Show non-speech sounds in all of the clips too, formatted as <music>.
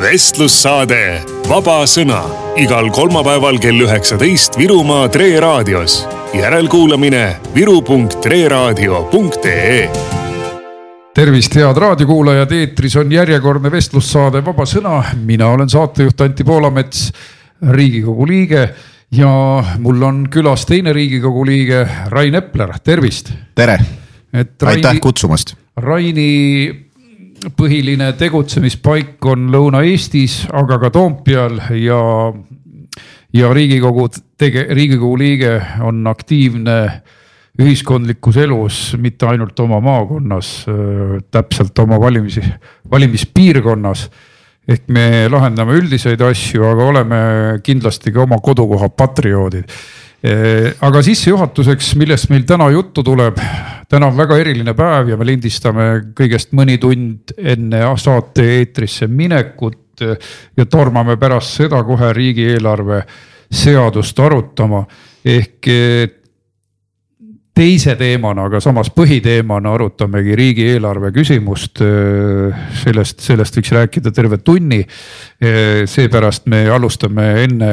vestlussaade Vaba Sõna igal kolmapäeval kell üheksateist Virumaa Tre raadios. järelkuulamine viru.treraadio.ee tervist, head raadiokuulajad, eetris on järjekordne vestlussaade Vaba Sõna. mina olen saatejuht Anti Poolamets, riigikogu liige ja mul on külas teine riigikogu liige Rain Epler, tervist. tere, Raini, aitäh kutsumast. Raini põhiline tegutsemispaik on Lõuna-Eestis, aga ka Toompeal ja, ja riigikogu tege-, riigikogu liige on aktiivne ühiskondlikus elus, mitte ainult oma maakonnas, täpselt oma valimis, valimispiirkonnas. ehk me lahendame üldiseid asju, aga oleme kindlasti ka oma kodukoha patrioodid aga sissejuhatuseks, millest meil täna juttu tuleb. täna on väga eriline päev ja me lindistame kõigest mõni tund enne saate eetrisse minekut ja tormame pärast seda kohe riigieelarve seadust arutama. ehk eh, teise teemana, aga samas põhiteemana arutamegi riigieelarve küsimust. sellest, sellest võiks rääkida terve tunni. seepärast me alustame enne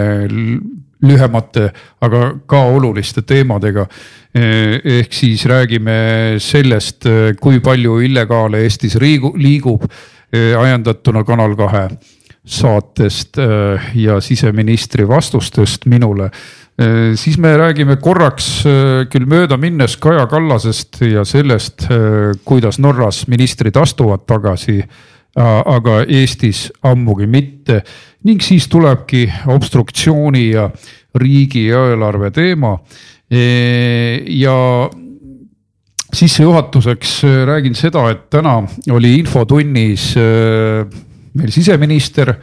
lühemate, aga ka oluliste teemadega. ehk siis räägime sellest, kui palju illegaale Eestis riigu, liigub ajendatuna Kanal kahe saatest ja siseministri vastustest minule. siis me räägime korraks küll mööda minnes Kaja Kallasest ja sellest, kuidas Norras ministrid astuvad tagasi aga Eestis ammugi mitte. Ning siis tulebki obstruktsiooni ja riigieelarve teema. E, ja sissejuhatuseks räägin seda, et täna oli infotunnis meil siseminister.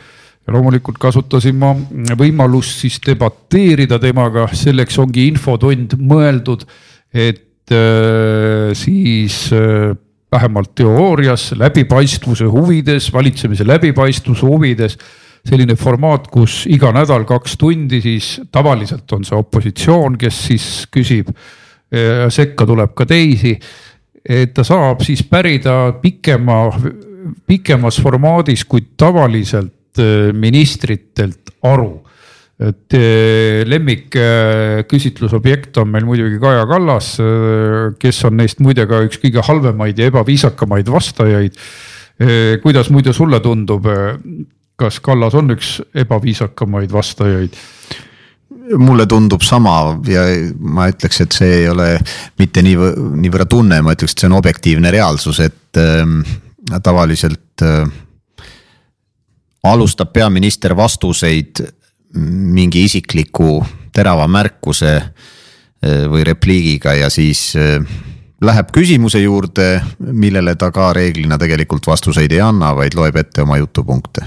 Ja loomulikult kasutasin ma võimalust siis debateerida temaga, selleks ongi infotund mõeldud, et äh, siis äh, vähemalt teoorias läbipaistvuse huvides, valitsemise läbipaistvuse huvides selline formaat, kus iga nädal kaks tundi, siis tavaliselt on see opositsioon, kes siis küsib. sekka tuleb ka teisi, et ta saab siis pärida pikema, pikemas formaadis kui tavaliselt eh, ministritelt aru et eh, lemmik küsitlusobjekt on meil muidugi Kaja Kallas, eh, kes on neist muide ka üks kõige halvemaid ja ebaviisakamaid vastajaid. kuidas muide sulle tundub, kas Kallas on üks ebaviisakamaid vastajaid? mulle tundub sama ja ma ütleks, et see ei ole mitte nii, niivõrd tunne, ma ütleks, et see on objektiivne reaalsus, et äh, tavaliselt äh, alustab peaminister vastuseid mingi isikliku terava märkuse äh, või repliigiga ja siis äh, läheb küsimuse juurde, millele ta ka reeglina tegelikult vastuseid ei anna, vaid loeb ette oma jutupunkte.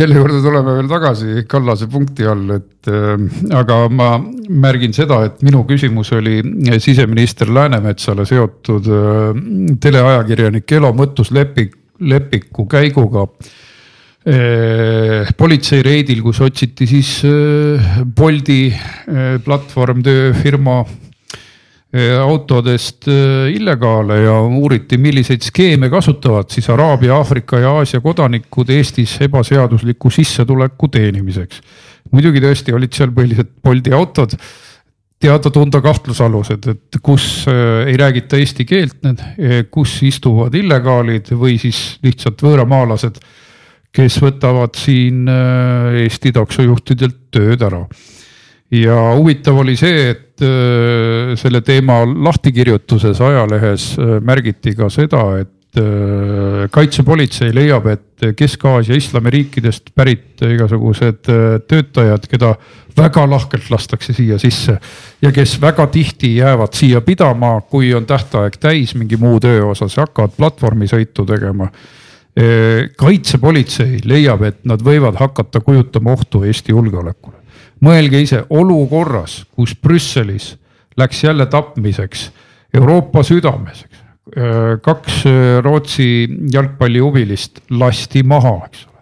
Selle juurde tuleme veel tagasi Kallase punkti all, et äh, aga ma märgin seda, et minu küsimus oli siseminister Läänemetsale seotud äh, teleajakirjanik Elo Mõttus-Lepik, Lepiku käiguga. äh, politseireidil, kus otsiti siis äh, Boldi äh, platvormtööfirma autodest illegaale ja uuriti, milliseid skeeme kasutavad siis Araabia, Aafrika ja Aasia kodanikud Eestis ebaseadusliku sissetuleku teenimiseks. muidugi tõesti olid seal põhiliselt Bolti autod, teada-tunda kahtlusalused, et kus ei räägita eesti keelt, kus istuvad illegaalid või siis lihtsalt võõramaalased, kes võtavad siin Eesti taksojuhtidelt tööd ära. Ja huvitav oli see, et äh, selle teema lahtikirjutuses ajalehes äh, märgiti ka seda, et äh, kaitsepolitsei leiab, et Kesk-Aasia islamiriikidest pärit igasugused töötajad, keda väga lahkelt lastakse siia sisse ja kes väga tihti jäävad siia pidama, kui on tähtaeg täis mingi muu töö osas ja hakkavad platvormisõitu tegema kaitsepolitsei leiab, et nad võivad hakata kujutama ohtu Eesti julgeolekule mõelge ise olukorras, kus Brüsselis läks jälle tapmiseks Euroopa südames, kaks Rootsi jalgpallihuvilist lasti maha, eks ole.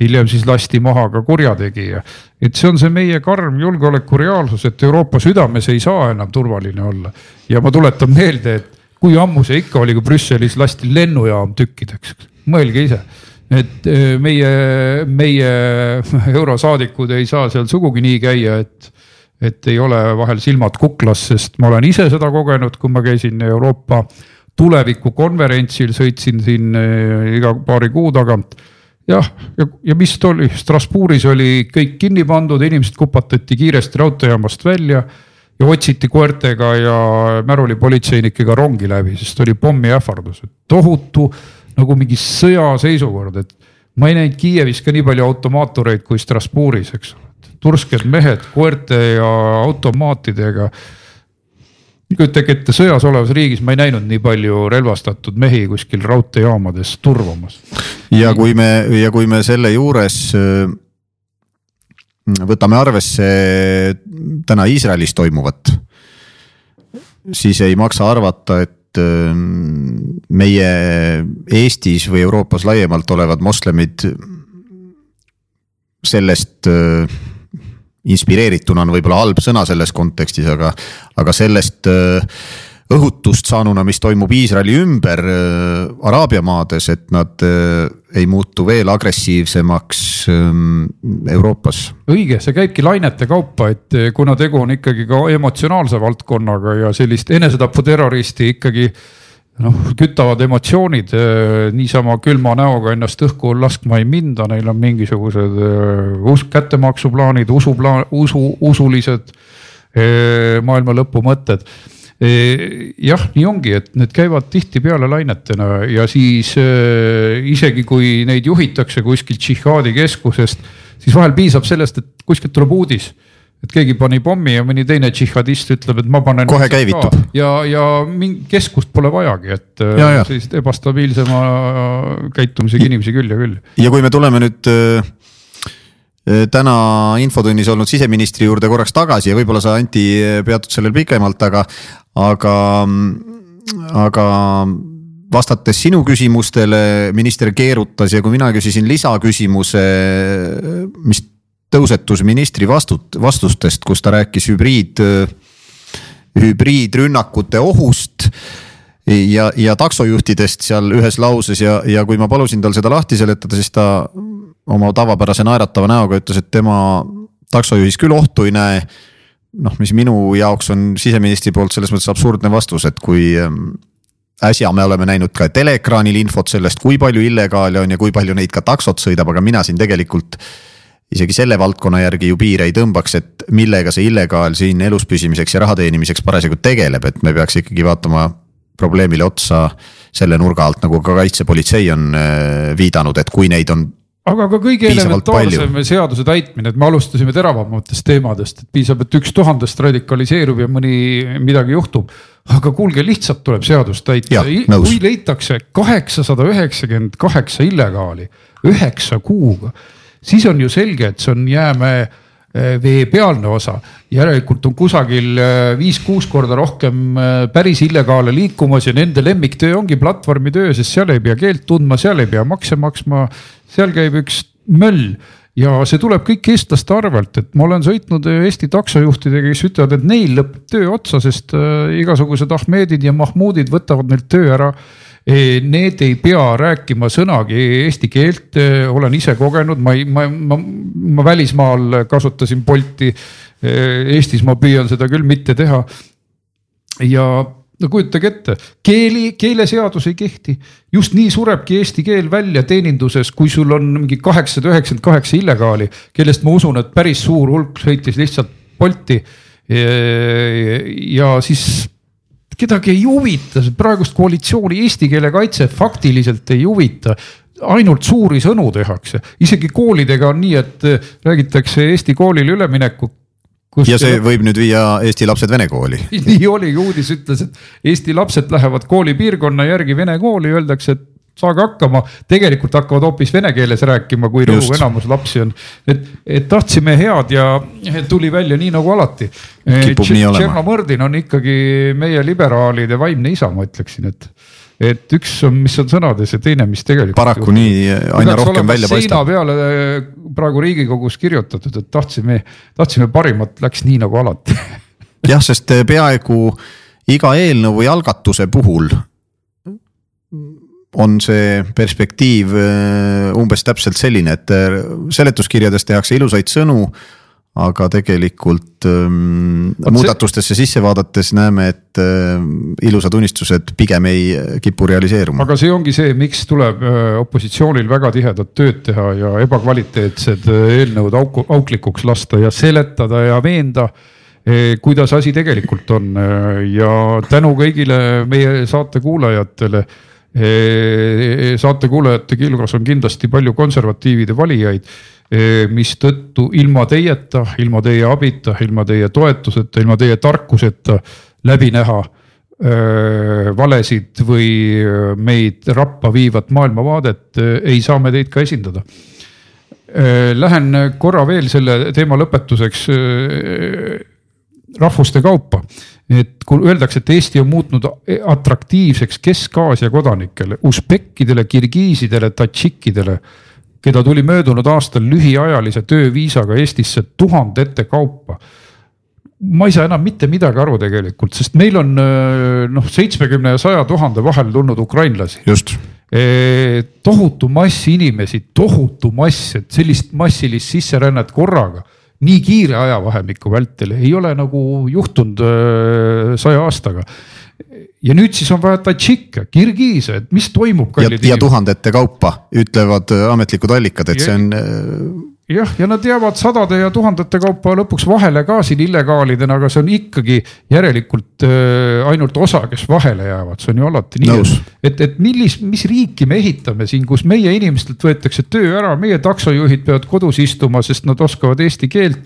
hiljem siis lasti maha ka kurjategija, et see on see meie karm julgeoleku reaalsus, et Euroopa südames ei saa enam turvaline olla. ja ma tuletan meelde, et kui ammu see ikka oli, kui Brüsselis lasti lennujaam tükkideks, mõelge ise. Et meie, meie <laughs> eurosaadikud ei saa seal sugugi nii käia, et et ei ole vahel silmad kuklas, sest ma olen ise seda kogenud, kui ma käisin Euroopa tulevikukonverentsil, sõitsin siin iga paari kuu tagant. Jah, ja, ja mis ta oli, Strasbourgis oli kõik kinni pandud, inimesed kupatati kiiresti raudteejaamast välja ja otsiti koertega ja märulipolitseinikega rongi läbi, sest oli pommiähvardus, tohutu nagu mingi sõjaseisukord, et ma ei näinud Kiievis ka nii palju automaatureid kui Strasbourgis, eks ole. tursked mehed koerte ja automaatidega. kujutage ette, sõjas olevas riigis ma ei näinud nii palju relvastatud mehi kuskil raudteejaamades turvamas. ja kui me, ja kui me selle juures võtame arvesse täna Iisraelis toimuvat, siis ei maksa arvata, et ähm, meie Eestis või Euroopas laiemalt olevad moslemid sellest äh, inspireerituna on võib-olla halb sõna selles kontekstis, aga, aga sellest äh, õhutust saanuna, mis toimub Iisraeli ümber äh, Araabia maades, et nad äh, ei muutu veel agressiivsemaks ähm, Euroopas. õige, see käibki lainete kaupa, et äh, kuna tegu on ikkagi ka emotsionaalse valdkonnaga ja sellist enesetaputerroristi ikkagi noh, kütavad emotsioonid niisama külma näoga ennast õhku laskma ei minda, neil on mingisugused usk, kättemaksuplaanid, usuplaan, usu, usulised maailma lõpu mõtted jah, nii ongi, et need käivad tihtipeale lainetena ja siis äh, isegi kui neid juhitakse kuskilt džihaadi keskusest, siis vahel piisab sellest, et kuskilt tuleb uudis et keegi pani pommi ja mõni teine džihadist ütleb, et ma panen. kohe käivitub. ja, ja mingi keskust pole vajagi, et äh, sellist ebastabiilsema käitumisega inimesi küll ja küll. ja kui me tuleme nüüd Äh, täna infotunnis olnud siseministri juurde korraks tagasi ja võib-olla sa, Anti, peatud sellel pikemalt, aga, aga, aga vastates sinu küsimustele minister keerutas ja kui mina küsisin lisaküsimuse, mis tõusetus ministri vastut-, vastustest, kus ta rääkis hübriid, hübriidrünnakute ohust ja, ja taksojuhtidest seal ühes lauses ja, ja kui ma palusin tal seda lahti seletada, siis ta oma tavapärase naeratava näoga ütles, et tema taksojuhis küll ohtu ei näe. noh, mis minu jaoks on siseministri poolt selles mõttes absurdne vastus, et kui ähm, äsja me oleme näinud ka teleekraanil infot sellest, kui palju illegaale on ja kui palju neid ka taksot sõidab, aga mina siin tegelikult isegi selle valdkonna järgi ju piire ei tõmbaks, et millega see illegaal siin elus püsimiseks ja raha teenimiseks parasjagu tegeleb, et me peaks ikkagi vaatama probleemile otsa selle nurga alt, nagu ka kaitsepolitsei on viidanud, et kui neid on aga ka kõige elementaarsem seaduse täitmine, et me alustasime teravamatest teemadest, et piisab, et üks tuhandest radikaliseerub ja mõni midagi juhtub. aga kuulge, lihtsalt tuleb seadust täita, kui leitakse kaheksasada üheksakümmend kaheksa illegaali üheksa kuuga, siis on ju selge, et see on jäämäe eh, veepealne osa. järelikult on kusagil eh, viis-kuus korda rohkem eh, päris illegaale liikumas ja nende lemmiktöö ongi platvormitöö, sest seal ei pea keelt tundma, seal ei pea makse maksma seal käib üks möll ja see tuleb kõik eestlaste arvelt, et ma olen sõitnud Eesti taksojuhtidega, kes ütlevad, et neil lõpeb töö otsa, sest igasugused Ahmedid ja Mahmudid võtavad neilt töö ära. Need ei pea rääkima sõnagi eesti keelt, e, olen ise kogenud, ma ei, ma, ma, ma välismaal kasutasin Bolti. E, Eestis ma püüan seda küll mitte teha. ja no kujutage ette, keeli, keeleseadus ei kehti. just nii surebki eesti keel välja teeninduses, kui sul on mingi kaheksasada üheksakümmend kaheksa illegaali, kellest ma usun, et päris suur hulk sõitis lihtsalt Bolti. ja siis kedagi ei huvita, praegust koalitsiooni eesti keele kaitse faktiliselt ei huvita ainult suuri sõnu tehakse, isegi koolidega on nii, et räägitakse Eesti koolile ülemineku ja see võib nüüd viia Eesti lapsed vene kooli. <laughs> nii oligi, uudis ütles, et Eesti lapsed lähevad koolipiirkonna järgi vene kooli, öeldakse, et saage hakkama, tegelikult hakkavad hoopis vene keeles rääkima, kui rõhuv enamus lapsi on. et, et tahtsime head ja tuli välja nii nagu alati. Tšernomõrdin on ikkagi meie liberaalide vaimne isa, ma ütleksin, et et üks on, mis on sõnades ja teine, mis tegelikult. paraku nii aina rohkem välja paistab. seina peale äh, praegu riigikogus kirjutatud, et tahtsime, tahtsime parimat, läks nii nagu alati <laughs> jah, sest äh, peaaegu iga eelnõu või algatuse puhul on see perspektiiv umbes täpselt selline, et seletuskirjades tehakse ilusaid sõnu aga tegelikult ähm, muudatustesse sisse vaadates näeme, et äh, ilusad unistused pigem ei kipu realiseeruma. aga see ongi see, miks tuleb äh, opositsioonil väga tihedat tööd teha ja ebakvaliteetsed äh, eelnõud auku, auklikuks lasta ja seletada ja veenda äh, kuidas asi tegelikult on äh, ja tänu kõigile meie saate kuulajatele saate kuulajate kilgas on kindlasti palju konservatiivide valijaid mistõttu ilma teieta, ilma teie abita, ilma teie toetuseta, ilma teie tarkuseta läbi näha valesid või meid rappa viivat maailmavaadet, ei saa me teid ka esindada. Lähen korra veel selle teema lõpetuseks rahvuste kaupa. Et kui öeldakse, et Eesti on muutunud atraktiivseks Kesk-Aasia kodanikele, usbekkidele, kirgiisidele, tadžikkidele keda tuli möödunud aastal lühiajalise tööviisaga Eestisse tuhandete kaupa. ma ei saa enam mitte midagi aru tegelikult, sest meil on noh, seitsmekümne ja saja tuhande vahel tulnud ukrainlasi. just e,. tohutu mass inimesi, tohutu mass, et sellist massilist sisserännet korraga nii kiire ajavahemiku vältel ei ole nagu juhtunud saja aastaga ja nüüd siis on vaja tadžikke, kirgiise, et mis toimub. ja, ja tuhandete kaupa ütlevad äh, ametlikud allikad, et ja, see on. Jah, ja nad jäävad sadade ja tuhandete kaupa lõpuks vahele ka siin illegaalidena, aga see on ikkagi järelikult äh, ainult osa, kes vahele jäävad, see on ju alati nii. et, et millis, mis riiki me ehitame siin, kus meie inimestelt võetakse töö ära, meie taksojuhid peavad kodus istuma, sest nad oskavad eesti keelt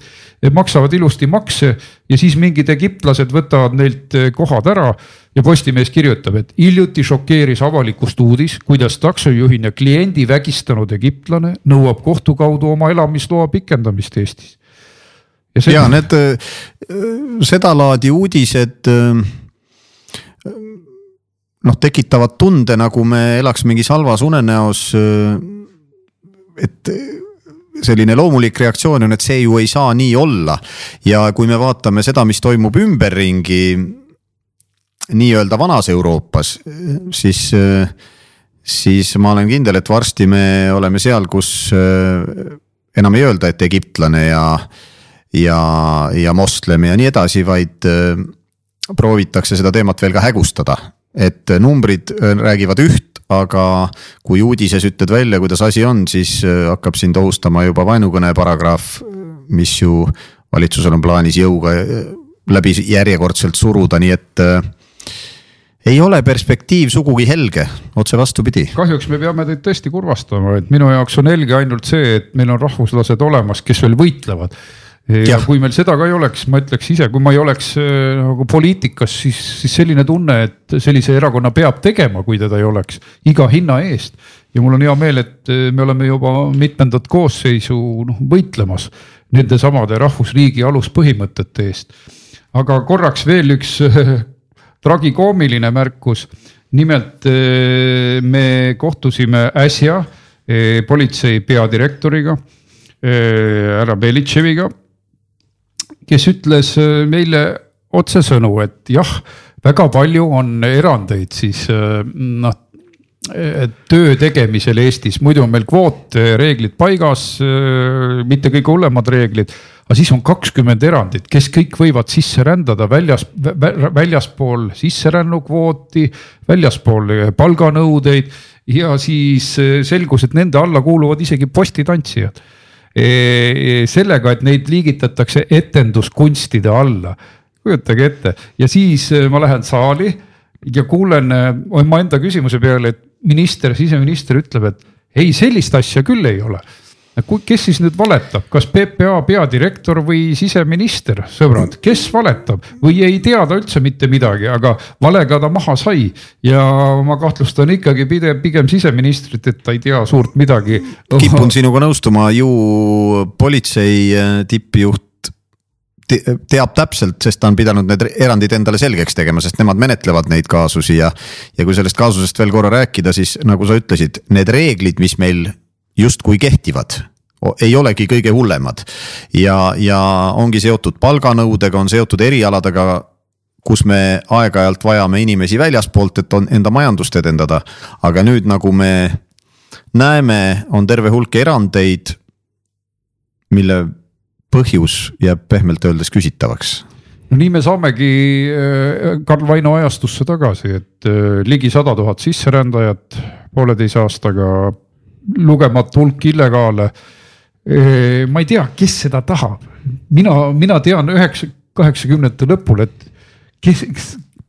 maksavad ilusti makse ja siis mingid egiptlased võtavad neilt eh, kohad ära ja Postimees kirjutab, et hiljuti šokeeris avalikkust uudis, kuidas taksojuhina kliendi vägistanud egiptlane nõuab kohtu kaudu oma elamisloa pikendamist Eestis. ja, see... ja need eh, sedalaadi uudised eh, noh, tekitavad tunde, nagu me elaks mingis halvas unenäos. et selline loomulik reaktsioon on, et see ju ei saa nii olla. ja kui me vaatame seda, mis toimub ümberringi nii-öelda vanas Euroopas, siis, siis ma olen kindel, et varsti me oleme seal, kus enam ei öelda, et egiptlane ja, ja, ja moslem ja nii edasi, vaid proovitakse seda teemat veel ka hägustada. et numbrid räägivad üht, aga kui uudises ütled välja, kuidas asi on, siis äh, hakkab sind ohustama juba vaenukõne paragrahv, mis ju valitsusel on plaanis jõuga äh, läbi järjekordselt suruda, nii et äh, ei ole perspektiiv sugugi helge, otse vastupidi. kahjuks me peame teid tõesti kurvastama, et minu jaoks on helge ainult see, et meil on rahvuslased olemas, kes veel võitlevad ja kui meil seda ka ei oleks, ma ütleks ise, kui ma ei oleks äh, nagu poliitikas, siis, siis selline tunne, et sellise erakonna peab tegema, kui teda ei oleks, iga hinna eest. ja mul on hea meel, et äh, me oleme juba mitmendat koosseisu noh võitlemas nende samade rahvusriigi aluspõhimõtete eest. aga korraks veel üks äh, tragikoomiline märkus. nimelt me kohtusime äsja politsei peadirektoriga härra Belitševiga kes ütles äh, meile otsesõnu, et jah, väga palju on erandeid siis äh, noh töö tegemisel Eestis, muidu on meil kvootreeglid paigas, äh, mitte kõige hullemad reeglid. aga siis on kakskümmend erandit, kes kõik võivad sisse rändada väljas, väljaspool sisserännukvooti, väljaspool palganõudeid ja siis selgus, et nende alla kuuluvad isegi postitantsijad sellega, et neid liigitatakse etenduskunstide alla. kujutage ette ja siis äh, ma lähen saali ja kuulen äh, omaenda küsimuse peale, et minister, siseminister ütleb, et ei, sellist asja küll ei ole kes siis nüüd valetab, kas PPA peadirektor või siseminister, sõbrad, kes valetab või ei tea ta üldse mitte midagi, aga valega ta maha sai. ja ma kahtlustan ikkagi pigem, pigem siseministrit, et ta ei tea suurt midagi. kipun sinuga nõustuma, ju politsei äh, tippjuht teab täpselt, sest ta on pidanud need erandid endale selgeks tegema, sest nemad menetlevad neid kaasusi ja. ja kui sellest kaasusest veel korra rääkida, siis nagu sa ütlesid, need reeglid, mis meil justkui kehtivad. Ei olegi kõige hullemad. Ja, ja ongi seotud palganõudega, on seotud erialadega, kus me aeg-ajalt vajame inimesi väljaspoolt, et on enda majandust edendada. aga nüüd, nagu me näeme, on terve hulk erandeid, mille põhjus jääb pehmelt öeldes küsitavaks. No nii me saamegi äh, Karl Vaino ajastusse tagasi, et äh, ligi sada tuhat sisserändajat pooleteise aastaga, lugematu hulk illegaale. Ma ei tea, kes seda tahab, mina, mina tean üheksa, kaheksakümnendate lõpul, et kes,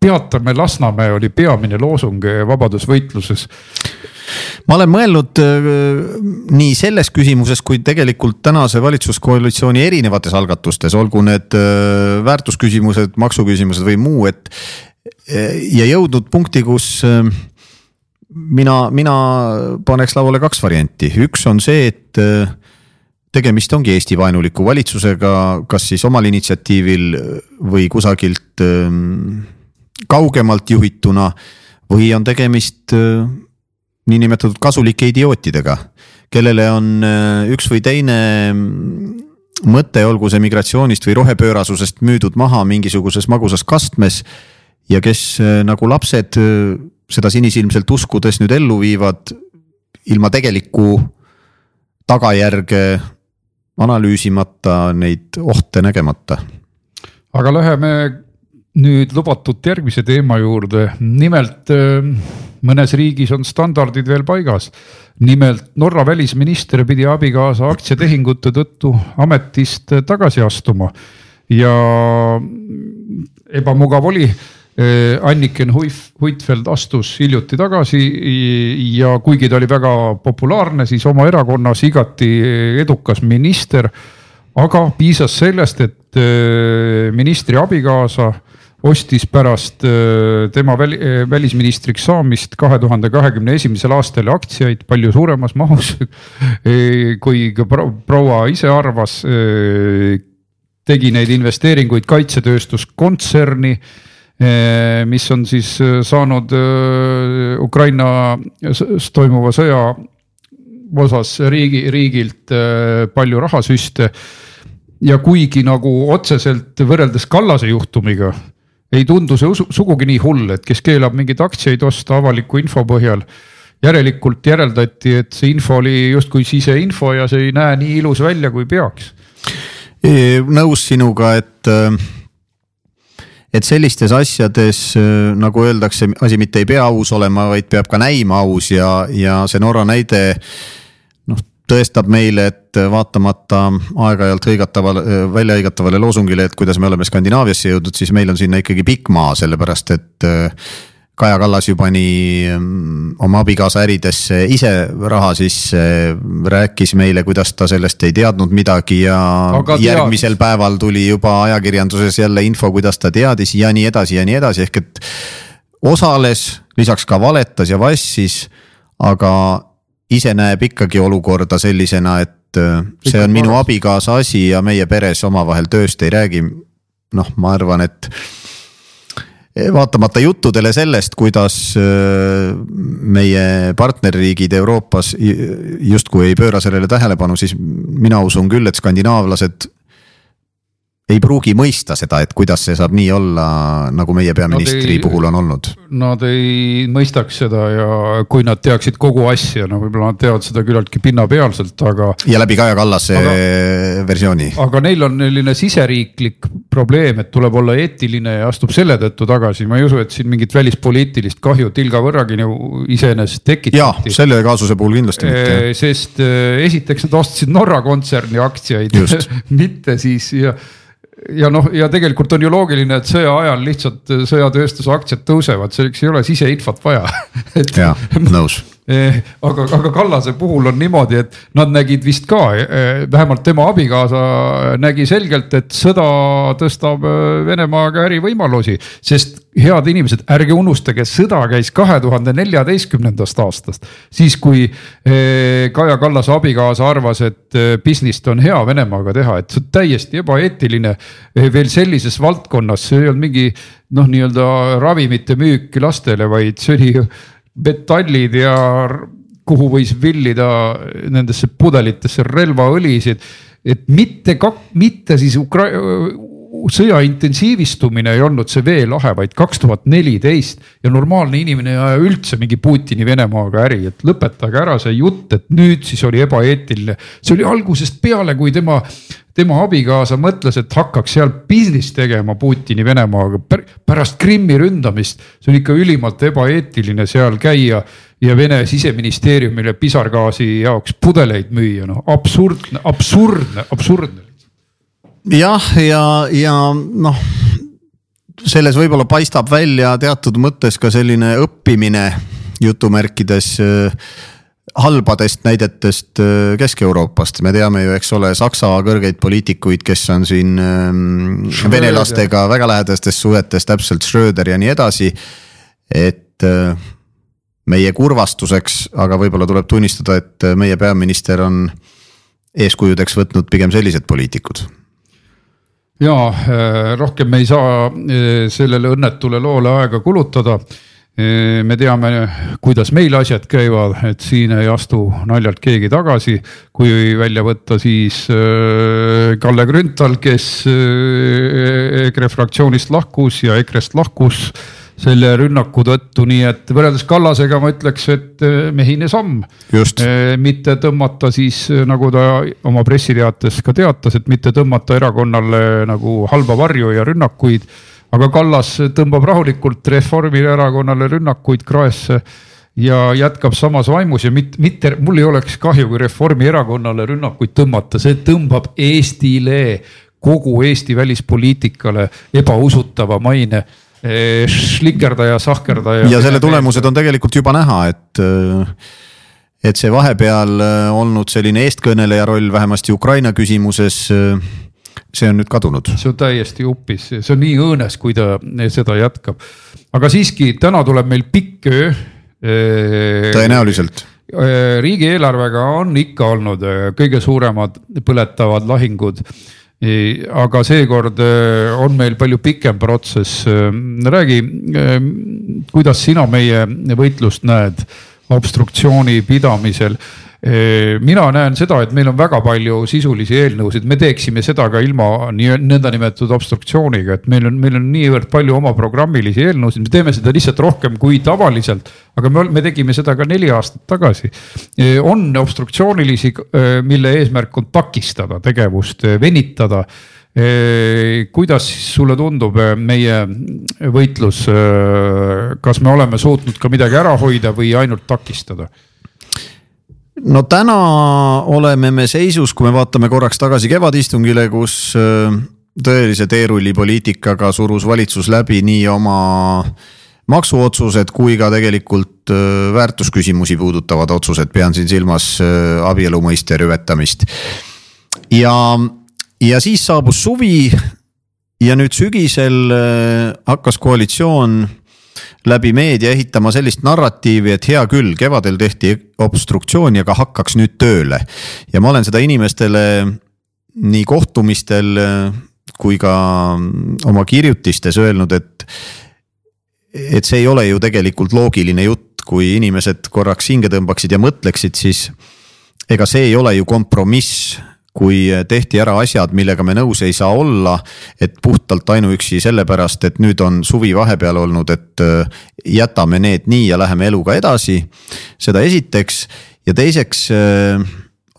peatame Lasnamäe oli peamine loosung vabadusvõitluses ma olen mõelnud äh, nii selles küsimuses kui tegelikult tänase valitsuskoalitsiooni erinevates algatustes, olgu need äh, väärtusküsimused, maksuküsimused või muu, et. Äh, ja jõudnud punkti, kus mina, mina paneks lauale kaks varianti, üks on see, et tegemist ongi Eesti vaenuliku valitsusega, kas siis omal initsiatiivil või kusagilt kaugemalt juhituna või on tegemist niinimetatud kasulike idiootidega, kellele on äh, üks või teine mm, mõte, olgu see migratsioonist või rohepöörasusest müüdud maha mingisuguses magusas kastmes. ja kes äh, nagu lapsed äh, seda sinisilmselt uskudes nüüd ellu viivad ilma tegelikku tagajärge analüüsimata, neid ohte nägemata. aga läheme nüüd lubatud järgmise teema juurde, nimelt mõnes riigis on standardid veel paigas. nimelt Norra välisminister pidi abikaasa aktsiatehingute tõttu ametist tagasi astuma ja ebamugav oli. Anniken Huitfeld astus hiljuti tagasi ja kuigi ta oli väga populaarne, siis oma erakonnas igati edukas minister. aga piisas sellest, et ministri abikaasa ostis pärast äh, tema väli, äh, välisministriks saamist kahe tuhande kahekümne esimesel aastal aktsiaid palju suuremas mahus <laughs> äh, kui ka proua ise arvas. tegi neid investeeringuid kaitsetööstuskontserni, mis on siis saanud Ukrainas toimuva sõja osas riigi, riigilt palju rahasüste ja kuigi nagu otseselt võrreldes Kallase juhtumiga ei tundu see sugugi nii hull, et kes keelab mingeid aktsiaid osta avaliku info põhjal. järelikult järeldati, et see info oli justkui siseinfo ja see ei näe nii ilus välja, kui peaks. nõus sinuga, et, et sellistes asjades nagu öeldakse, asi mitte ei pea aus olema, vaid peab ka näima aus ja, ja see Norra näide tõestab meile, et vaatamata aeg-ajalt hõigatavale, välja hõigatavale loosungile, et kuidas me oleme Skandinaaviasse jõudnud, siis meil on sinna ikkagi pikk maa, sellepärast et. Kaja Kallas ju pani mm, oma abikaasa äridesse ise raha sisse, rääkis meile, kuidas ta sellest ei teadnud midagi ja Aga järgmisel teadis. päeval tuli juba ajakirjanduses jälle info, kuidas ta teadis ja nii edasi ja nii edasi, ehk et. osales, lisaks ka valetas ja vassis, aga ise näeb ikkagi olukorda sellisena, et äh, see on minu abikaasa asi ja meie peres omavahel tööst ei räägi. noh, ma arvan, et vaatamata juttudele sellest, kuidas äh, meie partnerriigid Euroopas justkui ei pööra sellele tähelepanu, siis mina usun küll, et skandinaavlased ei pruugi mõista seda, et kuidas see saab nii olla, nagu meie peaministri ei, puhul on olnud. Nad ei mõistaks seda ja kui nad teaksid kogu asja, no võib-olla nad teavad seda küllaltki pinnapealselt, aga. ja läbi Kaja Kallase aga, versiooni. aga neil on selline siseriiklik probleem, et tuleb olla eetiline ja astub selle tõttu tagasi, ma ei usu, et siin mingit välispoliitilist kahju tilga võrragi nagu iseenesest tekitati. jah, selle kaasuse puhul kindlasti mitte. sest esiteks nad ostsid Norra kontserni aktsiaid <laughs> mitte siis ja ja noh, ja tegelikult on ju loogiline, et sõja ajal lihtsalt sõjatööstuse aktsiad tõusevad, selleks ei ole siseinfot vaja. <laughs> Jah, nõus aga, aga Kallase puhul on niimoodi, et nad nägid vist ka, eh, vähemalt tema abikaasa nägi selgelt, et sõda tõstab eh, Venemaaga ärivõimalusi. sest head inimesed, ärge unustage, sõda käis kahe tuhande neljateistkümnendast aastast. siis kui Kaja Kallase abikaasa arvas, et business't on hea Venemaaga teha, et see on täiesti ebaeetiline. veel sellises valdkonnas, see ei olnud mingi noh, nii-öelda ravimite müük lastele, vaid see oli metallid ja kuhu võis villida nendesse pudelitesse relvaõlisid. et mitte kak-, mitte siis Ukra-, sõja intensiivistumine ei olnud see veelahe, vaid kaks tuhat neliteist ja normaalne inimene ei aja üldse mingi Putini Venemaaga äri, et lõpetage ära see jutt, et nüüd siis oli ebaeetiline. see oli algusest peale, kui tema, tema abikaasa mõtles, et hakkaks seal business tegema Putini Venemaaga pärast Krimmi ründamist. see oli ikka ülimalt ebaeetiline seal käia ja Vene siseministeeriumile pisargaasi jaoks pudeleid müüa, noh absurdne, absurdne, absurdne jah, ja, ja noh, selles võib-olla paistab välja teatud mõttes ka selline õppimine jutumärkides halbadest näidetest äh, Kesk-Euroopast, me teame ju, eks ole, Saksa kõrgeid poliitikuid, kes on siin äh, venelastega väga lähedastes suhetes, täpselt Schröder ja nii edasi. et äh, meie kurvastuseks, aga võib-olla tuleb tunnistada, et meie peaminister on eeskujudeks võtnud pigem sellised poliitikud ja äh, rohkem me ei saa äh, sellele õnnetule loole aega kulutada. Äh, me teame, kuidas meil asjad käivad, et siin ei astu naljalt keegi tagasi, kui välja võtta siis Kalle Grünthal, kes EKRE fraktsioonist lahkus ja EKRE-st lahkus selle rünnaku tõttu, nii et võrreldes Kallasega ma ütleks, et äh, mehine samm. Äh, mitte tõmmata siis, äh, nagu ta oma pressiteates ka teatas, et mitte tõmmata erakonnale nagu halba varju ja rünnakuid. Aga Kallas tõmbab rahulikult Reformierakonnale rünnakuid kraesse ja jätkab samas vaimus ja mitte, mitte, mul ei oleks kahju, kui Reformierakonnale rünnakuid tõmmata, see tõmbab Eestile, kogu Eesti välispoliitikale ebausutava maine šlikerdaja, sahkerdaja. ja selle tulemused on tegelikult juba näha, et et see vahepeal olnud selline eestkõneleja roll vähemasti Ukraina küsimuses, see on nüüd kadunud. see on täiesti upis, see on nii õõnes, kui ta seda jätkab. aga siiski, täna tuleb meil pikk öö. tõenäoliselt riigieelarvega on ikka olnud kõige suuremad põletavad lahingud aga seekord on meil palju pikem protsess. Räägi, kuidas sina meie võitlust näed obstruktsiooni pidamisel mina näen seda, et meil on väga palju sisulisi eelnõusid, me teeksime seda ka ilma nõndanimetatud obstruktsiooniga, et meil on, meil on niivõrd palju oma programmilisi eelnõusid, me teeme seda lihtsalt rohkem kui tavaliselt. aga me, me tegime seda ka neli aastat tagasi. on obstruktsioonilisi, mille eesmärk on takistada tegevust, venitada kuidas sulle tundub meie võitlus, kas me oleme suutnud ka midagi ära hoida või ainult takistada? No täna oleme me seisus, kui me vaatame korraks tagasi kevadistungile, kus äh, tõelise teerullipoliitikaga surus valitsus läbi nii oma maksuotsused kui ka tegelikult äh, väärtusküsimusi puudutavad otsused, pean siin silmas äh, abielu mõiste rüvetamist. ja, ja siis saabus suvi ja nüüd sügisel hakkas koalitsioon läbi meedia ehitama sellist narratiivi, et hea küll, kevadel tehti obstruktsiooni, aga hakkaks nüüd tööle. ja ma olen seda inimestele nii kohtumistel kui ka oma kirjutistes öelnud, et, et see ei ole ju tegelikult loogiline jutt, kui inimesed korraks hinge tõmbaksid ja mõtleksid, siis ega see ei ole ju kompromiss kui tehti ära asjad, millega me nõus ei saa olla. et puhtalt ainuüksi sellepärast, et nüüd on suvi vahepeal olnud, et äh, jätame need nii ja läheme eluga edasi. seda esiteks ja teiseks äh,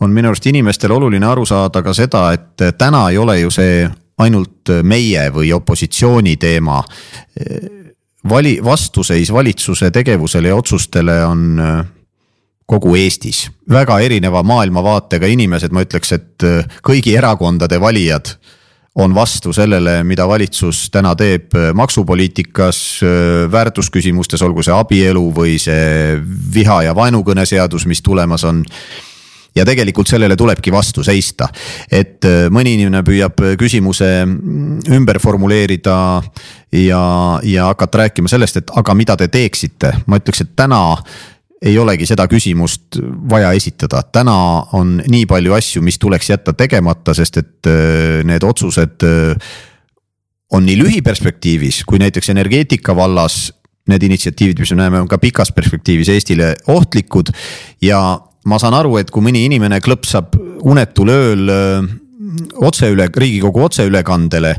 on minu arust inimestel oluline aru saada ka seda, et täna ei ole ju see ainult meie või opositsiooni teema. vali, vastuseis valitsuse tegevusele ja otsustele on kogu Eestis. väga erineva maailmavaatega inimesed, ma ütleks, et äh, kõigi erakondade valijad on vastu sellele, mida valitsus täna teeb äh, maksupoliitikas, äh, väärtusküsimustes, olgu see abielu või see viha ja vaenukõne seadus, mis tulemas on ja tegelikult sellele tulebki vastu seista. et mõni inimene püüab küsimuse mm, ümber formuleerida ja, ja hakata rääkima sellest, et aga mida te teeksite, ma ütleks, et täna ei olegi seda küsimust vaja esitada, täna on nii palju asju, mis tuleks jätta tegemata, sest et äh, need otsused äh, on nii lühiperspektiivis kui näiteks energeetika vallas. Need initsiatiivid, mis me näeme, on ka pikas perspektiivis Eestile ohtlikud ja ma saan aru, et kui mõni inimene klõpsab unetul ööl äh, otse üle, Riigikogu otseülekandele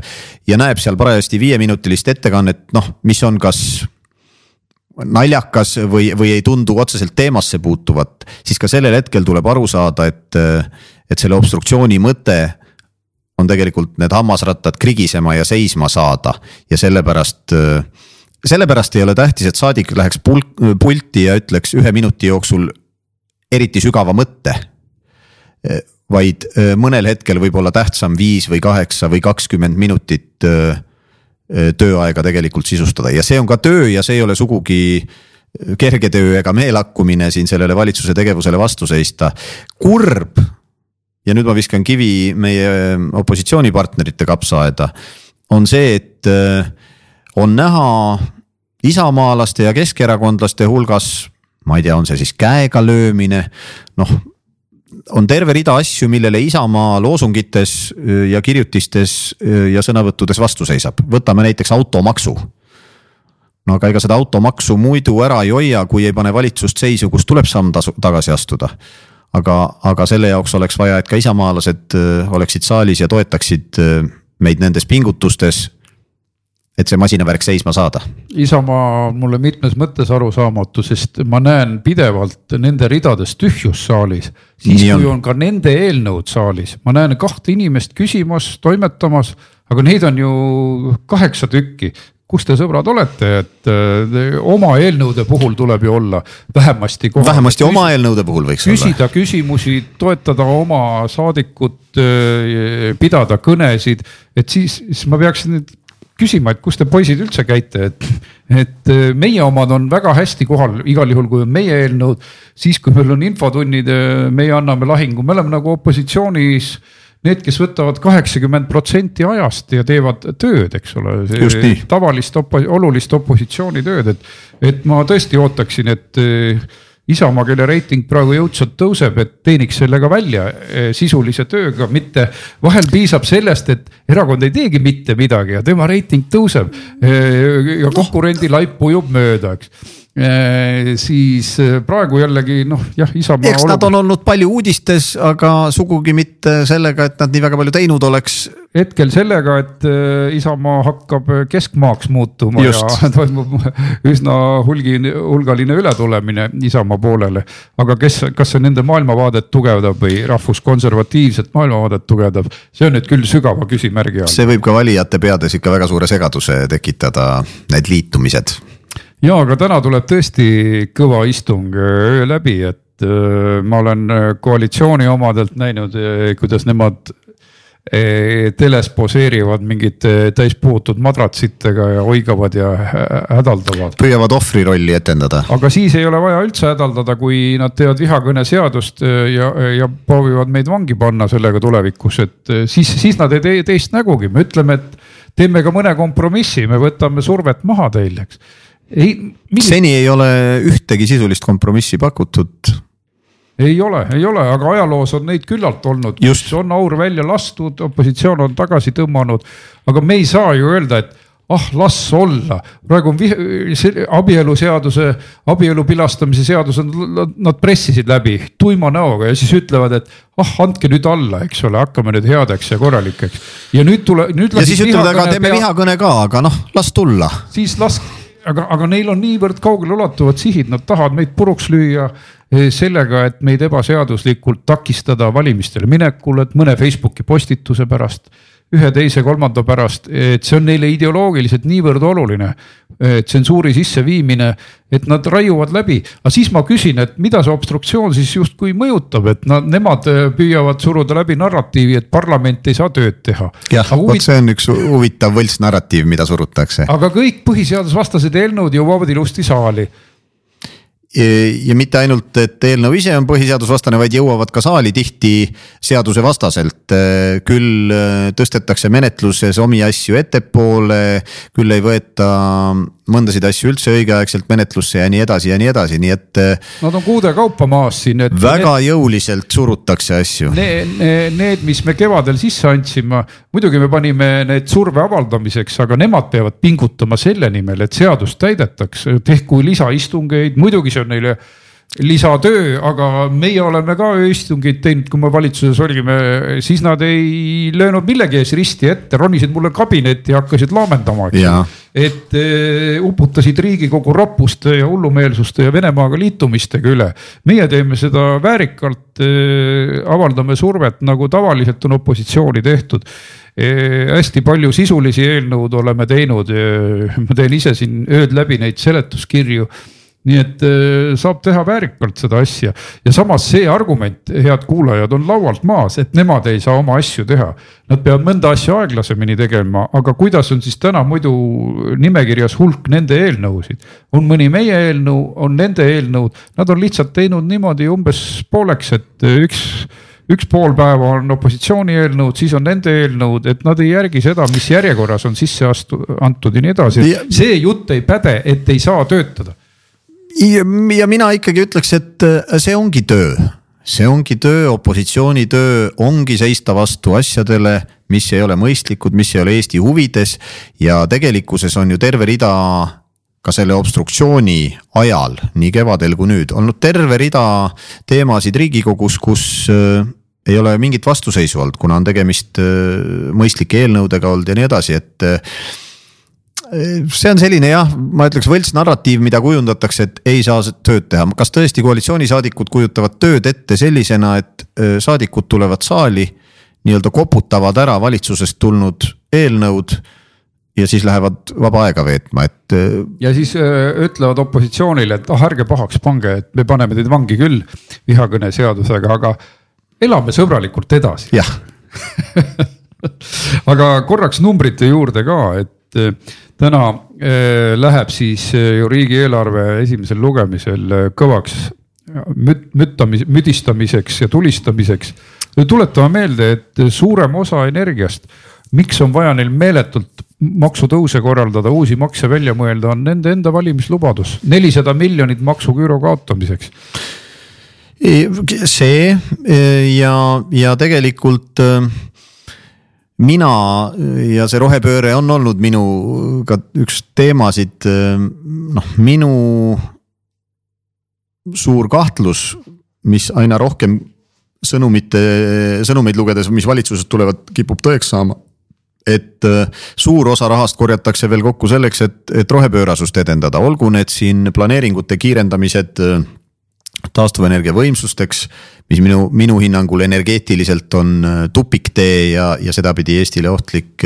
ja näeb seal parajasti viieminutilist ettekannet, noh, mis on kas naljakas või, või ei tundu otseselt teemasse puutuvat, siis ka sellel hetkel tuleb aru saada, et, et selle obstruktsiooni mõte on tegelikult need hammasrattad krigisema ja seisma saada ja sellepärast sellepärast ei ole tähtis, et saadik läheks pulk, pulti ja ütleks ühe minuti jooksul eriti sügava mõtte. vaid mõnel hetkel võib olla tähtsam viis või kaheksa või kakskümmend minutit tööaega tegelikult sisustada. Ja see on ka töö ja see ei ole sugugi kerge töö ega meelakkumine siin sellele valitsuse tegevusele vastu seista. kurb! Ja nüüd ma viskan kivi meie opositsioonipartnerite kapsaaeda, on see, et on näha isamaalaste ja keskerakondlaste hulgas, ma ei tea, on see siis käega löömine, noh on terve rida asju, millele Isamaa loosungites ja kirjutistes ja sõnavõttudes vastu seisab, võtame näiteks automaksu. no aga ega seda automaksu muidu ära ei hoia, kui ei pane valitsust seisu, kus tuleb samm tasu, tagasi astuda. aga, aga selle jaoks oleks vaja, et ka isamaalased oleksid saalis ja toetaksid meid nendes pingutustes et see masinavärk seisma saada? Isamaa on mulle mitmes mõttes arusaamatu, sest ma näen pidevalt nende ridades tühjust saalis. siis Nii kui on. on ka nende eelnõud saalis, ma näen kahte inimest küsimas, toimetamas, aga neid on ju kaheksa tükki kus te sõbrad olete, et äh, oma eelnõude puhul tuleb ju olla vähemasti. vähemasti oma eelnõude puhul võiks küsida olla. küsida küsimusi, toetada oma saadikut, äh, pidada kõnesid, et siis, siis ma peaksin nüüd küsima, et kus te poisid üldse käite, et, et äh, meie omad on väga hästi kohal, igal juhul, kui on meie eelnõud. siis, kui meil on infotunnid, äh, meie anname lahingu, me oleme nagu opositsioonis need, kes võtavad kaheksakümmend protsenti ajast ja teevad tööd, eks ole. tavalist opo, olulist opositsioonitööd, et, et ma tõesti ootaksin, et äh, Isamaa, kelle reiting praegu jõudsalt tõuseb, et teeniks sellega välja eh, sisulise tööga, mitte vahel piisab sellest, et erakond ei teegi mitte midagi ja tema reiting tõuseb. Eh, ja konkurendi laip ujub mööda, eks siis praegu jällegi noh, jah, Isamaa. eks nad on olnud palju uudistes, aga sugugi mitte sellega, et nad nii väga palju teinud oleks hetkel sellega, et äh, Isamaa hakkab keskmaaks muutuma Just. ja <laughs> toimub üsna hulgi, hulgaline ületulemine Isamaa poolele. aga kes, kas see nende maailmavaadet tugevdab või rahvuskonservatiivset maailmavaadet tugevdab, see on nüüd küll sügava küsimärgi all. see võib ka valijate peades ikka väga suure segaduse tekitada, need liitumised. Ja, aga täna tuleb tõesti kõva istung öö läbi, et äh, ma olen koalitsiooni omadelt näinud, kuidas nemad teles poseerivad mingite täispuutud madratsitega ja oigavad ja hädaldavad. püüavad ohvri rolli etendada. aga siis ei ole vaja üldse hädaldada, kui nad teevad vihakõneseadust ja, ja proovivad meid vangi panna sellega tulevikus, et siis, siis nad ei tee teist nägugi, me ütleme, et teeme ka mõne kompromissi, me võtame survet maha teil, eks. Millist.... seni ei ole ühtegi sisulist kompromissi pakutud ei ole, ei ole, aga ajaloos on neid küllalt olnud, kus on aur välja lastud, opositsioon on tagasi tõmmanud. aga me ei saa ju öelda, et ah, las olla, praegu on abieluseaduse, abielu pilastamise seadus on, nad pressisid läbi tuima näoga ja siis ütlevad, et ah, andke nüüd alla, eks ole, hakkame nüüd headeks ja korralikeks. ja nüüd tule, nüüd. ja siis ütlevad, aga teeme pea... vihakõne ka, aga noh, las tulla. siis las, aga, aga neil on niivõrd kaugele ulatuvad sihid, nad tahavad meid puruks lüüa Eh, sellega, et meid ebaseaduslikult takistada valimistele minekul, et mõne Facebooki postituse pärast, ühe, teise, kolmanda pärast, et see on neile ideoloogiliselt niivõrd oluline. Eh, tsensuuri sisseviimine, et nad raiuvad läbi, aga siis ma küsin, et mida see obstruktsioon siis justkui mõjutab, et nad, nemad eh, püüavad suruda läbi narratiivi, et parlament ei saa tööd teha. jah, vot see on üks huvitav võltsnarratiiv, mida surutakse. aga kõik põhiseadusvastased eelnõud jõuavad ilusti saali ja mitte ainult, et eelnõu ise on põhiseadusvastane, vaid jõuavad ka saali tihti seadusevastaselt. küll äh, tõstetakse menetluses omi asju ettepoole, küll ei võeta mõndasid asju üldse õigeaegselt menetlusse ja nii edasi ja nii edasi, nii et. Äh, Nad on kuude kaupa maas siin. väga need, jõuliselt surutakse asju. Need, need, mis me kevadel sisse andsime, muidugi me panime need surve avaldamiseks, aga nemad peavad pingutama selle nimel, et seadust täidetaks, tehku lisaistungeid, muidugi see on neile lisatöö, aga meie oleme ka ööistungeid teinud, kui me valitsuses olime, siis nad ei löönud millegi ees risti ette, ronisid mulle kabinetti ja hakkasid laamendama, et uh, uputasid riigikogu roppuste ja hullumeelsuste ja Venemaaga liitumistega üle. meie teeme seda väärikalt uh,, avaldame survet, nagu tavaliselt on opositsiooni tehtud e,. hästi palju sisulisi eelnõud oleme teinud, ma teen ise siin ööd läbi neid seletuskirju nii et äh, saab teha väärikalt seda asja ja samas see argument, head kuulajad, on laualt maas, et nemad ei saa oma asju teha. Nad peavad mõnda asja aeglasemini tegema, aga kuidas on siis täna muidu nimekirjas hulk nende eelnõusid? on mõni meie eelnõu, on nende eelnõud, nad on lihtsalt teinud niimoodi umbes pooleks, et üks üks pool päeva on opositsiooni eelnõud, siis on nende eelnõud, et nad ei järgi seda, mis järjekorras on sisse astu-, antud ja nii edasi. see jutt ei päde, et ei saa töötada ja, mina ikkagi ütleks, et äh, see ongi töö, see ongi töö, opositsiooni töö ongi seista vastu asjadele, mis ei ole mõistlikud, mis ei ole Eesti huvides. ja tegelikkuses on ju terve rida ka selle obstruktsiooni ajal, nii kevadel kui nüüd, olnud terve rida teemasid riigikogus, kus äh, ei ole mingit vastuseisu olnud, kuna on tegemist äh, mõistlike eelnõudega olnud ja nii edasi, et see on selline jah, ma ütleks võltsnarratiiv, mida kujundatakse, et ei saa tööd teha, kas tõesti koalitsioonisaadikud kujutavad tööd ette sellisena, et saadikud tulevad saali. nii-öelda koputavad ära valitsusest tulnud eelnõud ja siis lähevad vaba aega veetma, et. ja siis öö, ütlevad opositsioonile, et ah ärge pahaks pange, et me paneme teid vangi küll vihakõneseadusega, aga elame sõbralikult edasi. jah <laughs> aga korraks numbrite juurde ka, et täna äh, läheb siis äh, ju riigieelarve esimesel lugemisel äh, kõvaks müt-, müttamis-, müdistamiseks ja tulistamiseks. tuletame meelde, et suurem osa energiast, miks on vaja neil meeletult maksutõuse korraldada, uusi makse välja mõelda, on nende enda valimislubadus, nelisada miljonit maksuküüru kaotamiseks see ja, ja tegelikult mina ja see rohepööre on olnud minu ka üks teemasid, noh, minu suur kahtlus, mis aina rohkem sõnumite, sõnumeid lugedes, mis valitsusest tulevad, kipub tõeks saama. et suur osa rahast korjatakse veel kokku selleks, et, et rohepöörasust edendada, olgu need siin planeeringute kiirendamised taastuvenergia võimsusteks mis minu, minu hinnangul energeetiliselt on äh, tupiktee ja, ja sedapidi Eestile ohtlik.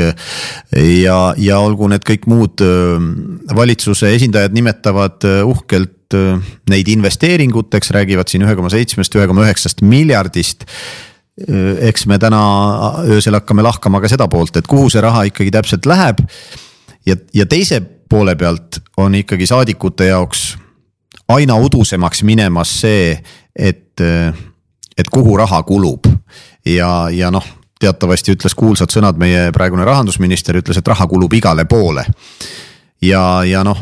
ja, ja olgu need kõik muud äh, valitsuse esindajad nimetavad äh, uhkelt neid investeeringuteks, räägivad siin ühe koma seitsmest, ühe koma üheksast miljardist eks me täna öösel hakkame lahkama ka seda poolt, et kuhu see raha ikkagi täpselt läheb. ja, ja teise poole pealt on ikkagi saadikute jaoks aina udusemaks minemas see, et et kuhu raha kulub ja, ja noh, teatavasti ütles kuulsad sõnad meie praegune rahandusminister, ütles, et raha kulub igale poole. ja, ja noh,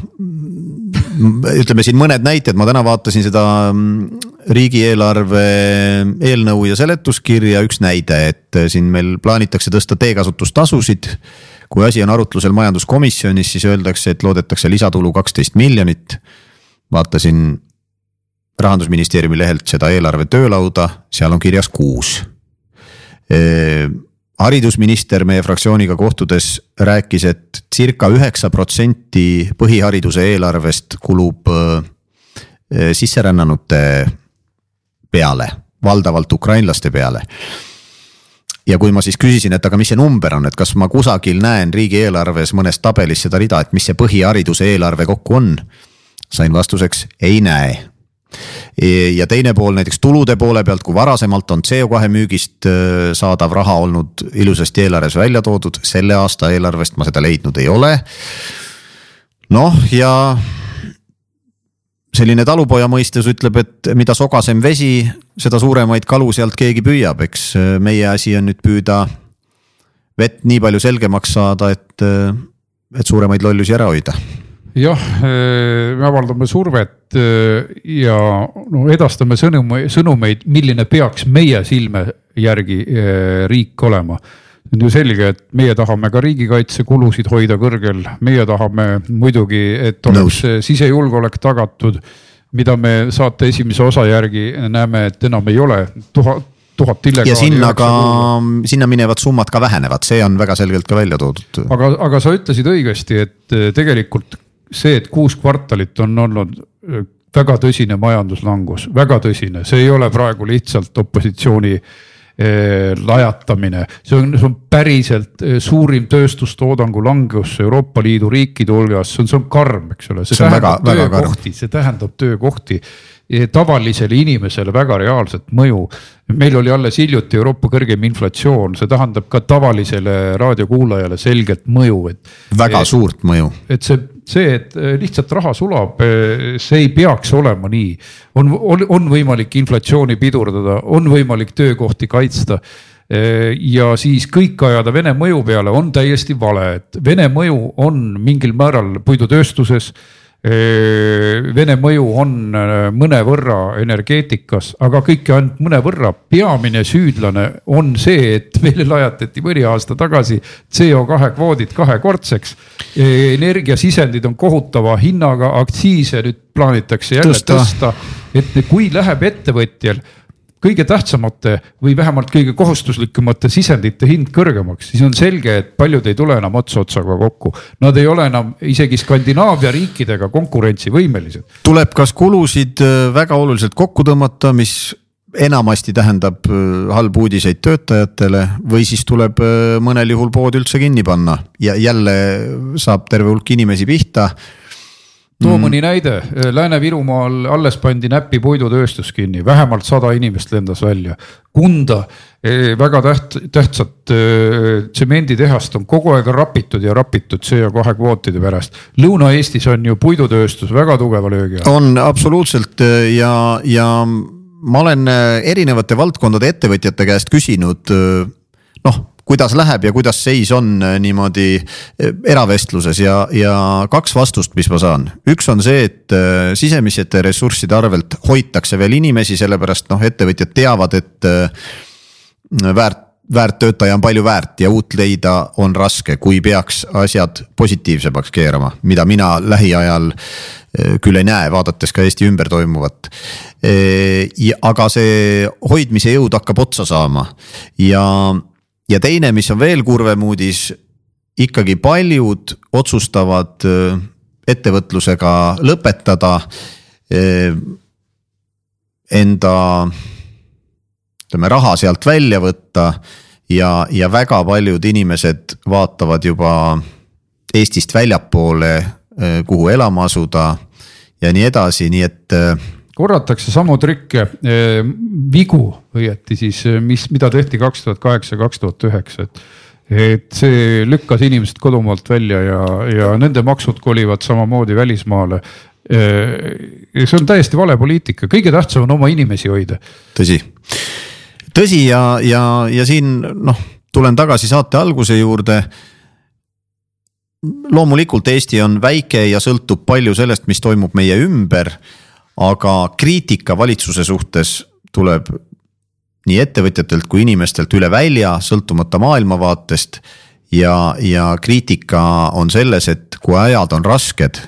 ütleme siin mõned näited, ma täna vaatasin seda mm, riigieelarve eelnõu ja seletuskirja, üks näide, et siin meil plaanitakse tõsta teekasutustasusid kui asi on arutlusel majanduskomisjonis, siis öeldakse, et loodetakse lisatulu kaksteist miljonit. Vaatasin rahandusministeeriumi lehelt seda eelarve töölauda, seal on kirjas kuus. haridusminister meie fraktsiooniga kohtudes rääkis, et circa üheksa protsenti põhihariduse eelarvest kulub sisserännanute peale, valdavalt ukrainlaste peale ja kui ma siis küsisin, et aga mis see number on, et kas ma kusagil näen riigieelarves mõnes tabelis seda rida, et mis see põhihariduse eelarve kokku on. Sain vastuseks ei näe. Ja teine pool näiteks tulude poole pealt, kui varasemalt on CO2 müügist äh, saadav raha olnud ilusasti eelarves välja toodud, selle aasta eelarvest ma seda leidnud ei ole. noh, ja selline talupoja mõistus ütleb, et mida sogasem vesi, seda suuremaid kalu sealt keegi püüab, eks äh, meie asi on nüüd püüda vett nii palju selgemaks saada, et, et suuremaid lollusi ära hoida jah, eh, me avaldame survet eh, ja no edastame sõnumi, sõnumeid, milline peaks meie silme järgi eh, riik olema. on ju selge, et meie tahame ka riigikaitsekulusid hoida kõrgel, meie tahame muidugi, et oleks Nõus. sisejulgeolek tagatud mida me saate esimese osa järgi näeme, et enam ei ole, tuhat tuhat illegaali. ja sinna ka, sinna minevad summad ka vähenevad, see on väga selgelt ka välja toodud. aga, aga sa ütlesid õigesti, et tegelikult see, et kuus kvartalit on olnud eh, väga tõsine majanduslangus, väga tõsine, see ei ole praegu lihtsalt opositsiooni eh, lajatamine, see on, see on päriselt suurim tööstustoodangu langus Euroopa Liidu riikide hulgas, see on, see on karm, eks ole, see, tähendab töökohti, see tähendab töökohti. Tavalisele inimesele väga reaalset mõju. meil oli alles hiljuti Euroopa kõrgem inflatsioon, see tähendab ka tavalisele raadiokuulajale selget mõju, et. väga et, suurt mõju. et see, see, et lihtsalt raha sulab, see ei peaks olema nii. on, on, on võimalik inflatsiooni pidurdada, on võimalik töökohti kaitsta ja siis kõik ajada Vene mõju peale on täiesti vale, et Vene mõju on mingil määral puidutööstuses Vene mõju on mõnevõrra energeetikas, aga kõike ainult mõnevõrra. peamine süüdlane on see, et meile lajatati mõni aasta tagasi CO2 kvoodid kahekordseks. energiasisendid on kohutava hinnaga, aktsiise nüüd plaanitakse jälle tõsta, tõsta, et kui läheb ettevõtjal kõige tähtsamate või vähemalt kõige kohustuslikumate sisendite hind kõrgemaks, siis on selge, et paljud ei tule enam ots otsaga kokku. Nad ei ole enam isegi Skandinaavia riikidega konkurentsivõimelised. tuleb kas kulusid äh, väga oluliselt kokku tõmmata, mis enamasti tähendab äh, halbu uudiseid töötajatele või siis tuleb äh, mõnel juhul pood üldse kinni panna ja jälle saab terve hulk inimesi pihta too mm. mõni näide, Lääne-Virumaal alles pandi Näpi puidutööstus kinni, vähemalt sada inimest lendas välja. Kunda eh, väga täht-, tähtsat eh, tsemenditehast on kogu aeg rapitud ja rapitud CO2 kvootide pärast. Lõuna-Eestis on ju puidutööstus väga tugeva löögi all. on absoluutselt eh, ja, ja ma olen erinevate valdkondade ettevõtjate käest küsinud noh, kuidas läheb ja kuidas seis on äh, niimoodi äh, eravestluses ja, ja kaks vastust, mis ma saan. üks on see, et äh, sisemisete ressursside arvelt hoitakse veel inimesi, sellepärast noh, ettevõtjad teavad, et väärt väärt töötaja on palju väärt ja uut leida on raske, kui peaks asjad positiivsemaks keerama, mida mina lähiajal küll ei näe, vaadates ka Eesti ümber toimuvat. aga see hoidmise jõud hakkab otsa saama ja ja teine, mis on veel kurvem uudis, ikkagi paljud otsustavad ettevõtlusega lõpetada. Enda ütleme raha sealt välja võtta ja, ja väga paljud inimesed vaatavad juba Eestist väljapoole, kuhu elama asuda ja nii edasi, nii et korratakse samu trikke, eh, vigu õieti siis, eh, mis, mida tehti kaks tuhat kaheksa, kaks tuhat üheksa, et. et see lükkas inimesed kodumaalt välja ja, ja nende maksud kolivad samamoodi välismaale. Eh, see on täiesti vale poliitika, kõige tähtsam on oma inimesi hoida. tõsi, tõsi ja, ja, ja siin noh, tulen tagasi saate alguse juurde loomulikult Eesti on väike ja sõltub palju sellest, mis toimub meie ümber aga kriitika valitsuse suhtes tuleb nii ettevõtjatelt kui inimestelt üle välja, sõltumata maailmavaatest. ja, ja kriitika on selles, et kui ajad on rasked,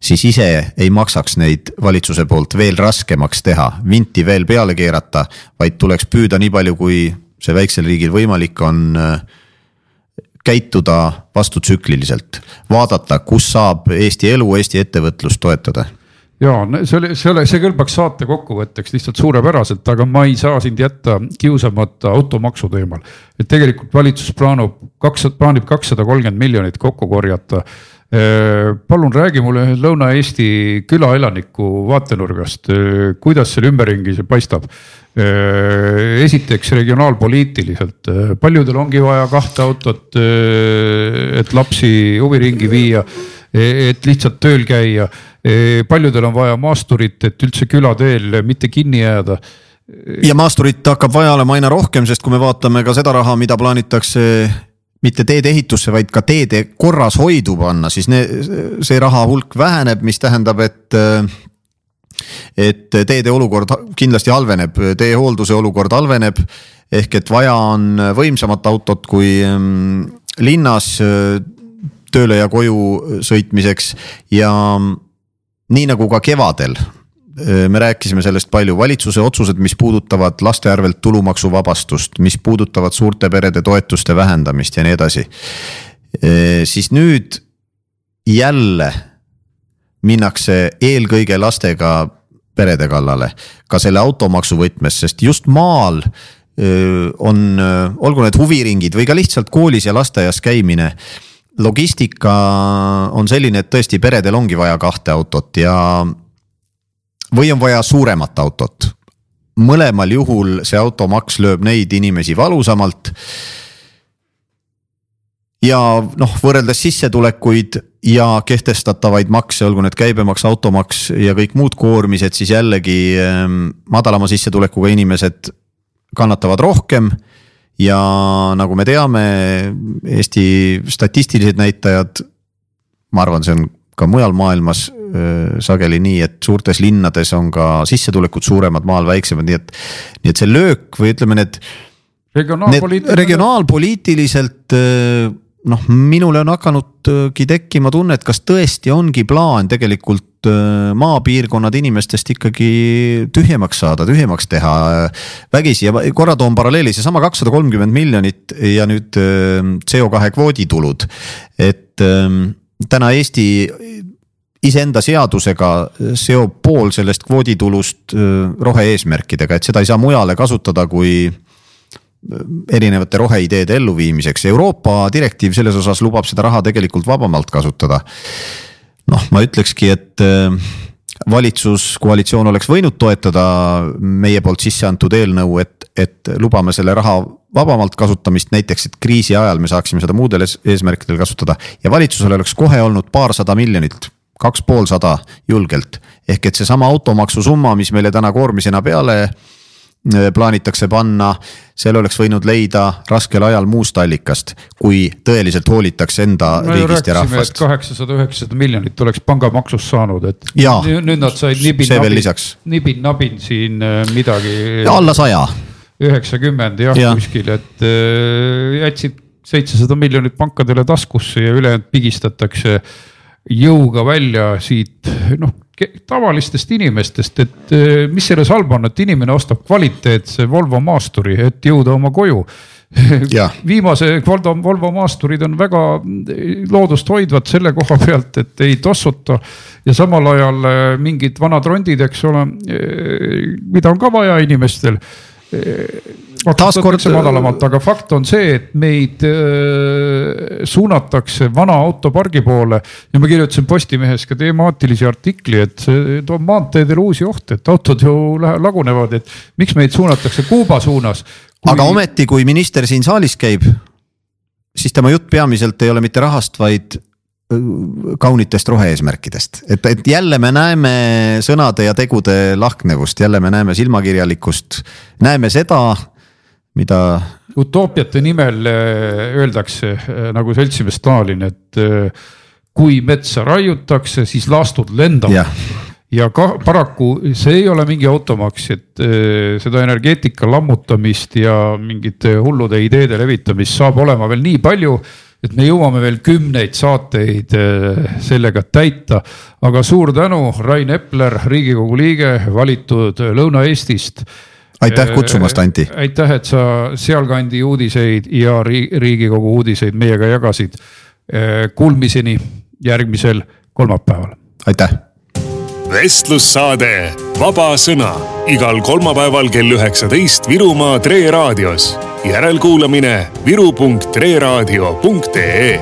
siis ise ei maksaks neid valitsuse poolt veel raskemaks teha, vinti veel peale keerata, vaid tuleks püüda nii palju, kui see väiksel riigil võimalik on käituda vastutsükliliselt, vaadata, kus saab Eesti elu, Eesti ettevõtlust toetada ja see oli, see oli, see kõlbaks saate kokkuvõtteks lihtsalt suurepäraselt, aga ma ei saa sind jätta kiusamata automaksu teemal. et tegelikult valitsus plaanub kakssada, plaanib kakssada kolmkümmend miljonit kokku korjata. Palun räägi mulle Lõuna-Eesti külaelaniku vaatenurgast, kuidas seal ümberringi see paistab? Esiteks regionaalpoliitiliselt, paljudel ongi vaja kahte autot, et lapsi huviringi viia, et lihtsalt tööl käia paljudel on vaja maasturit, et üldse külateel mitte kinni jääda ja maasturit hakkab vaja olema aina rohkem, sest kui me vaatame ka seda raha, mida plaanitakse mitte teede ehitusse, vaid ka teede korrashoidu panna, siis ne, see raha hulk väheneb, mis tähendab, et. et teede olukord kindlasti halveneb, teehoolduse olukord halveneb. ehk et vaja on võimsamat autot kui mm, linnas tööle ja koju sõitmiseks ja nii nagu ka kevadel me rääkisime sellest palju, valitsuse otsused, mis puudutavad laste arvelt tulumaksuvabastust, mis puudutavad suurte perede toetuste vähendamist ja nii edasi. siis nüüd jälle minnakse eelkõige lastega perede kallale, ka selle automaksu võtmes, sest just maal on, olgu need huviringid või ka lihtsalt koolis ja lasteaias käimine. Logistika on selline, et tõesti peredel ongi vaja kahte autot ja või on vaja suuremat autot. mõlemal juhul see automaks lööb neid inimesi valusamalt. ja noh, võrreldes sissetulekuid ja kehtestatavaid makse, olgu need käibemaks, automaks ja kõik muud koormised, siis jällegi ehm, madalama sissetulekuga inimesed kannatavad rohkem ja nagu me teame, Eesti statistilised näitajad, ma arvan, see on ka mujal maailmas sageli nii, et suurtes linnades on ka sissetulekud suuremad, maal väiksemad, nii et, nii et see löök või ütleme, need. regionaalpoliitiliselt. noh, minule on hakanudki tekkima tunne, et kas tõesti ongi plaan tegelikult maapiirkonnad inimestest ikkagi tühjemaks saada, tühjemaks teha vägisi ja korra toon paralleeli, seesama kakssada kolmkümmend miljonit ja nüüd CO2 kvoodi tulud, et täna Eesti iseenda seadusega seob pool sellest kvooditulust rohe-eesmärkidega, et seda ei saa mujale kasutada kui erinevate roheideede elluviimiseks. Euroopa direktiiv selles osas lubab seda raha tegelikult vabamalt kasutada. Noh, ma ütlekski, et valitsuskoalitsioon oleks võinud toetada meie poolt sisse antud eelnõu, et, et lubame selle raha vabamalt kasutamist, näiteks, et kriisi ajal me saaksime seda muudel eesmärkidel kasutada ja valitsusel oleks kohe olnud paarsada miljonit kaks poolsada julgelt. ehk et seesama automaksu summa, mis meile täna koormisena peale äh, plaanitakse panna, selle oleks võinud leida raskel ajal muust allikast, kui tõeliselt hoolitakse enda no, riigist ja rahvast. kaheksasada, üheksasada miljonit oleks pangamaksust saanud, et ja, nüüd nad said nibin-nabin, nibin-nabin siin äh, midagi. alla saja. üheksakümmend jah ja. kuskil, et äh, jätsid seitsesada miljonit pankadele taskusse ja ülejäänud pigistatakse jõuga välja siit noh, tavalistest inimestest, et eh, mis selles halba on, et inimene ostab kvaliteetse Volvo maasturi, et jõuda oma koju. <laughs> Viimase Volvo, Volvo maasturid on väga eh, loodust hoidvad selle koha pealt, et ei tossuta. ja samal ajal eh, mingid vanad rondid, eks ole, mida on ka vaja inimestel taaskord madalamalt, aga fakt on see, et meid äh, suunatakse vana autopargi poole. ja ma kirjutasin Postimehes ka temaatilise artikli, et see toob maanteedele uusi ohte, et autod ju lagunevad, et miks meid suunatakse Kuuba suunas kui.... aga ometi, kui minister siin saalis käib, siis tema jutt peamiselt ei ole mitte rahast, vaid äh, kaunitest rohe-eesmärkidest, et, et jälle me näeme sõnade ja tegude lahknevust, jälle me näeme silmakirjalikkust, näeme seda mida. utoopiate nimel äh, öeldakse äh, nagu seltsimees Stalin, et äh, kui metsa raiutakse, siis laastud lendavad ja ka paraku see ei ole mingi automaks, et seda energeetika lammutamist ja mingite hullude ideede levitamist saab olema veel nii palju, et me jõuame veel kümneid saateid sellega täita. aga suur tänu, Rain Epler, riigikogu liige, valitud Lõuna-Eestist aitäh äh, kutsumast, Anti. aitäh, et sa sealkandi uudiseid ja Riigikogu uudiseid meiega jagasid. Äh, Kuulmiseni järgmisel kolmapäeval. aitäh. Vestlussaade Vaba Sõna igal kolmapäeval kell üheksateist Virumaa Tre raadios. järelkuulamine viru.treraadio.ee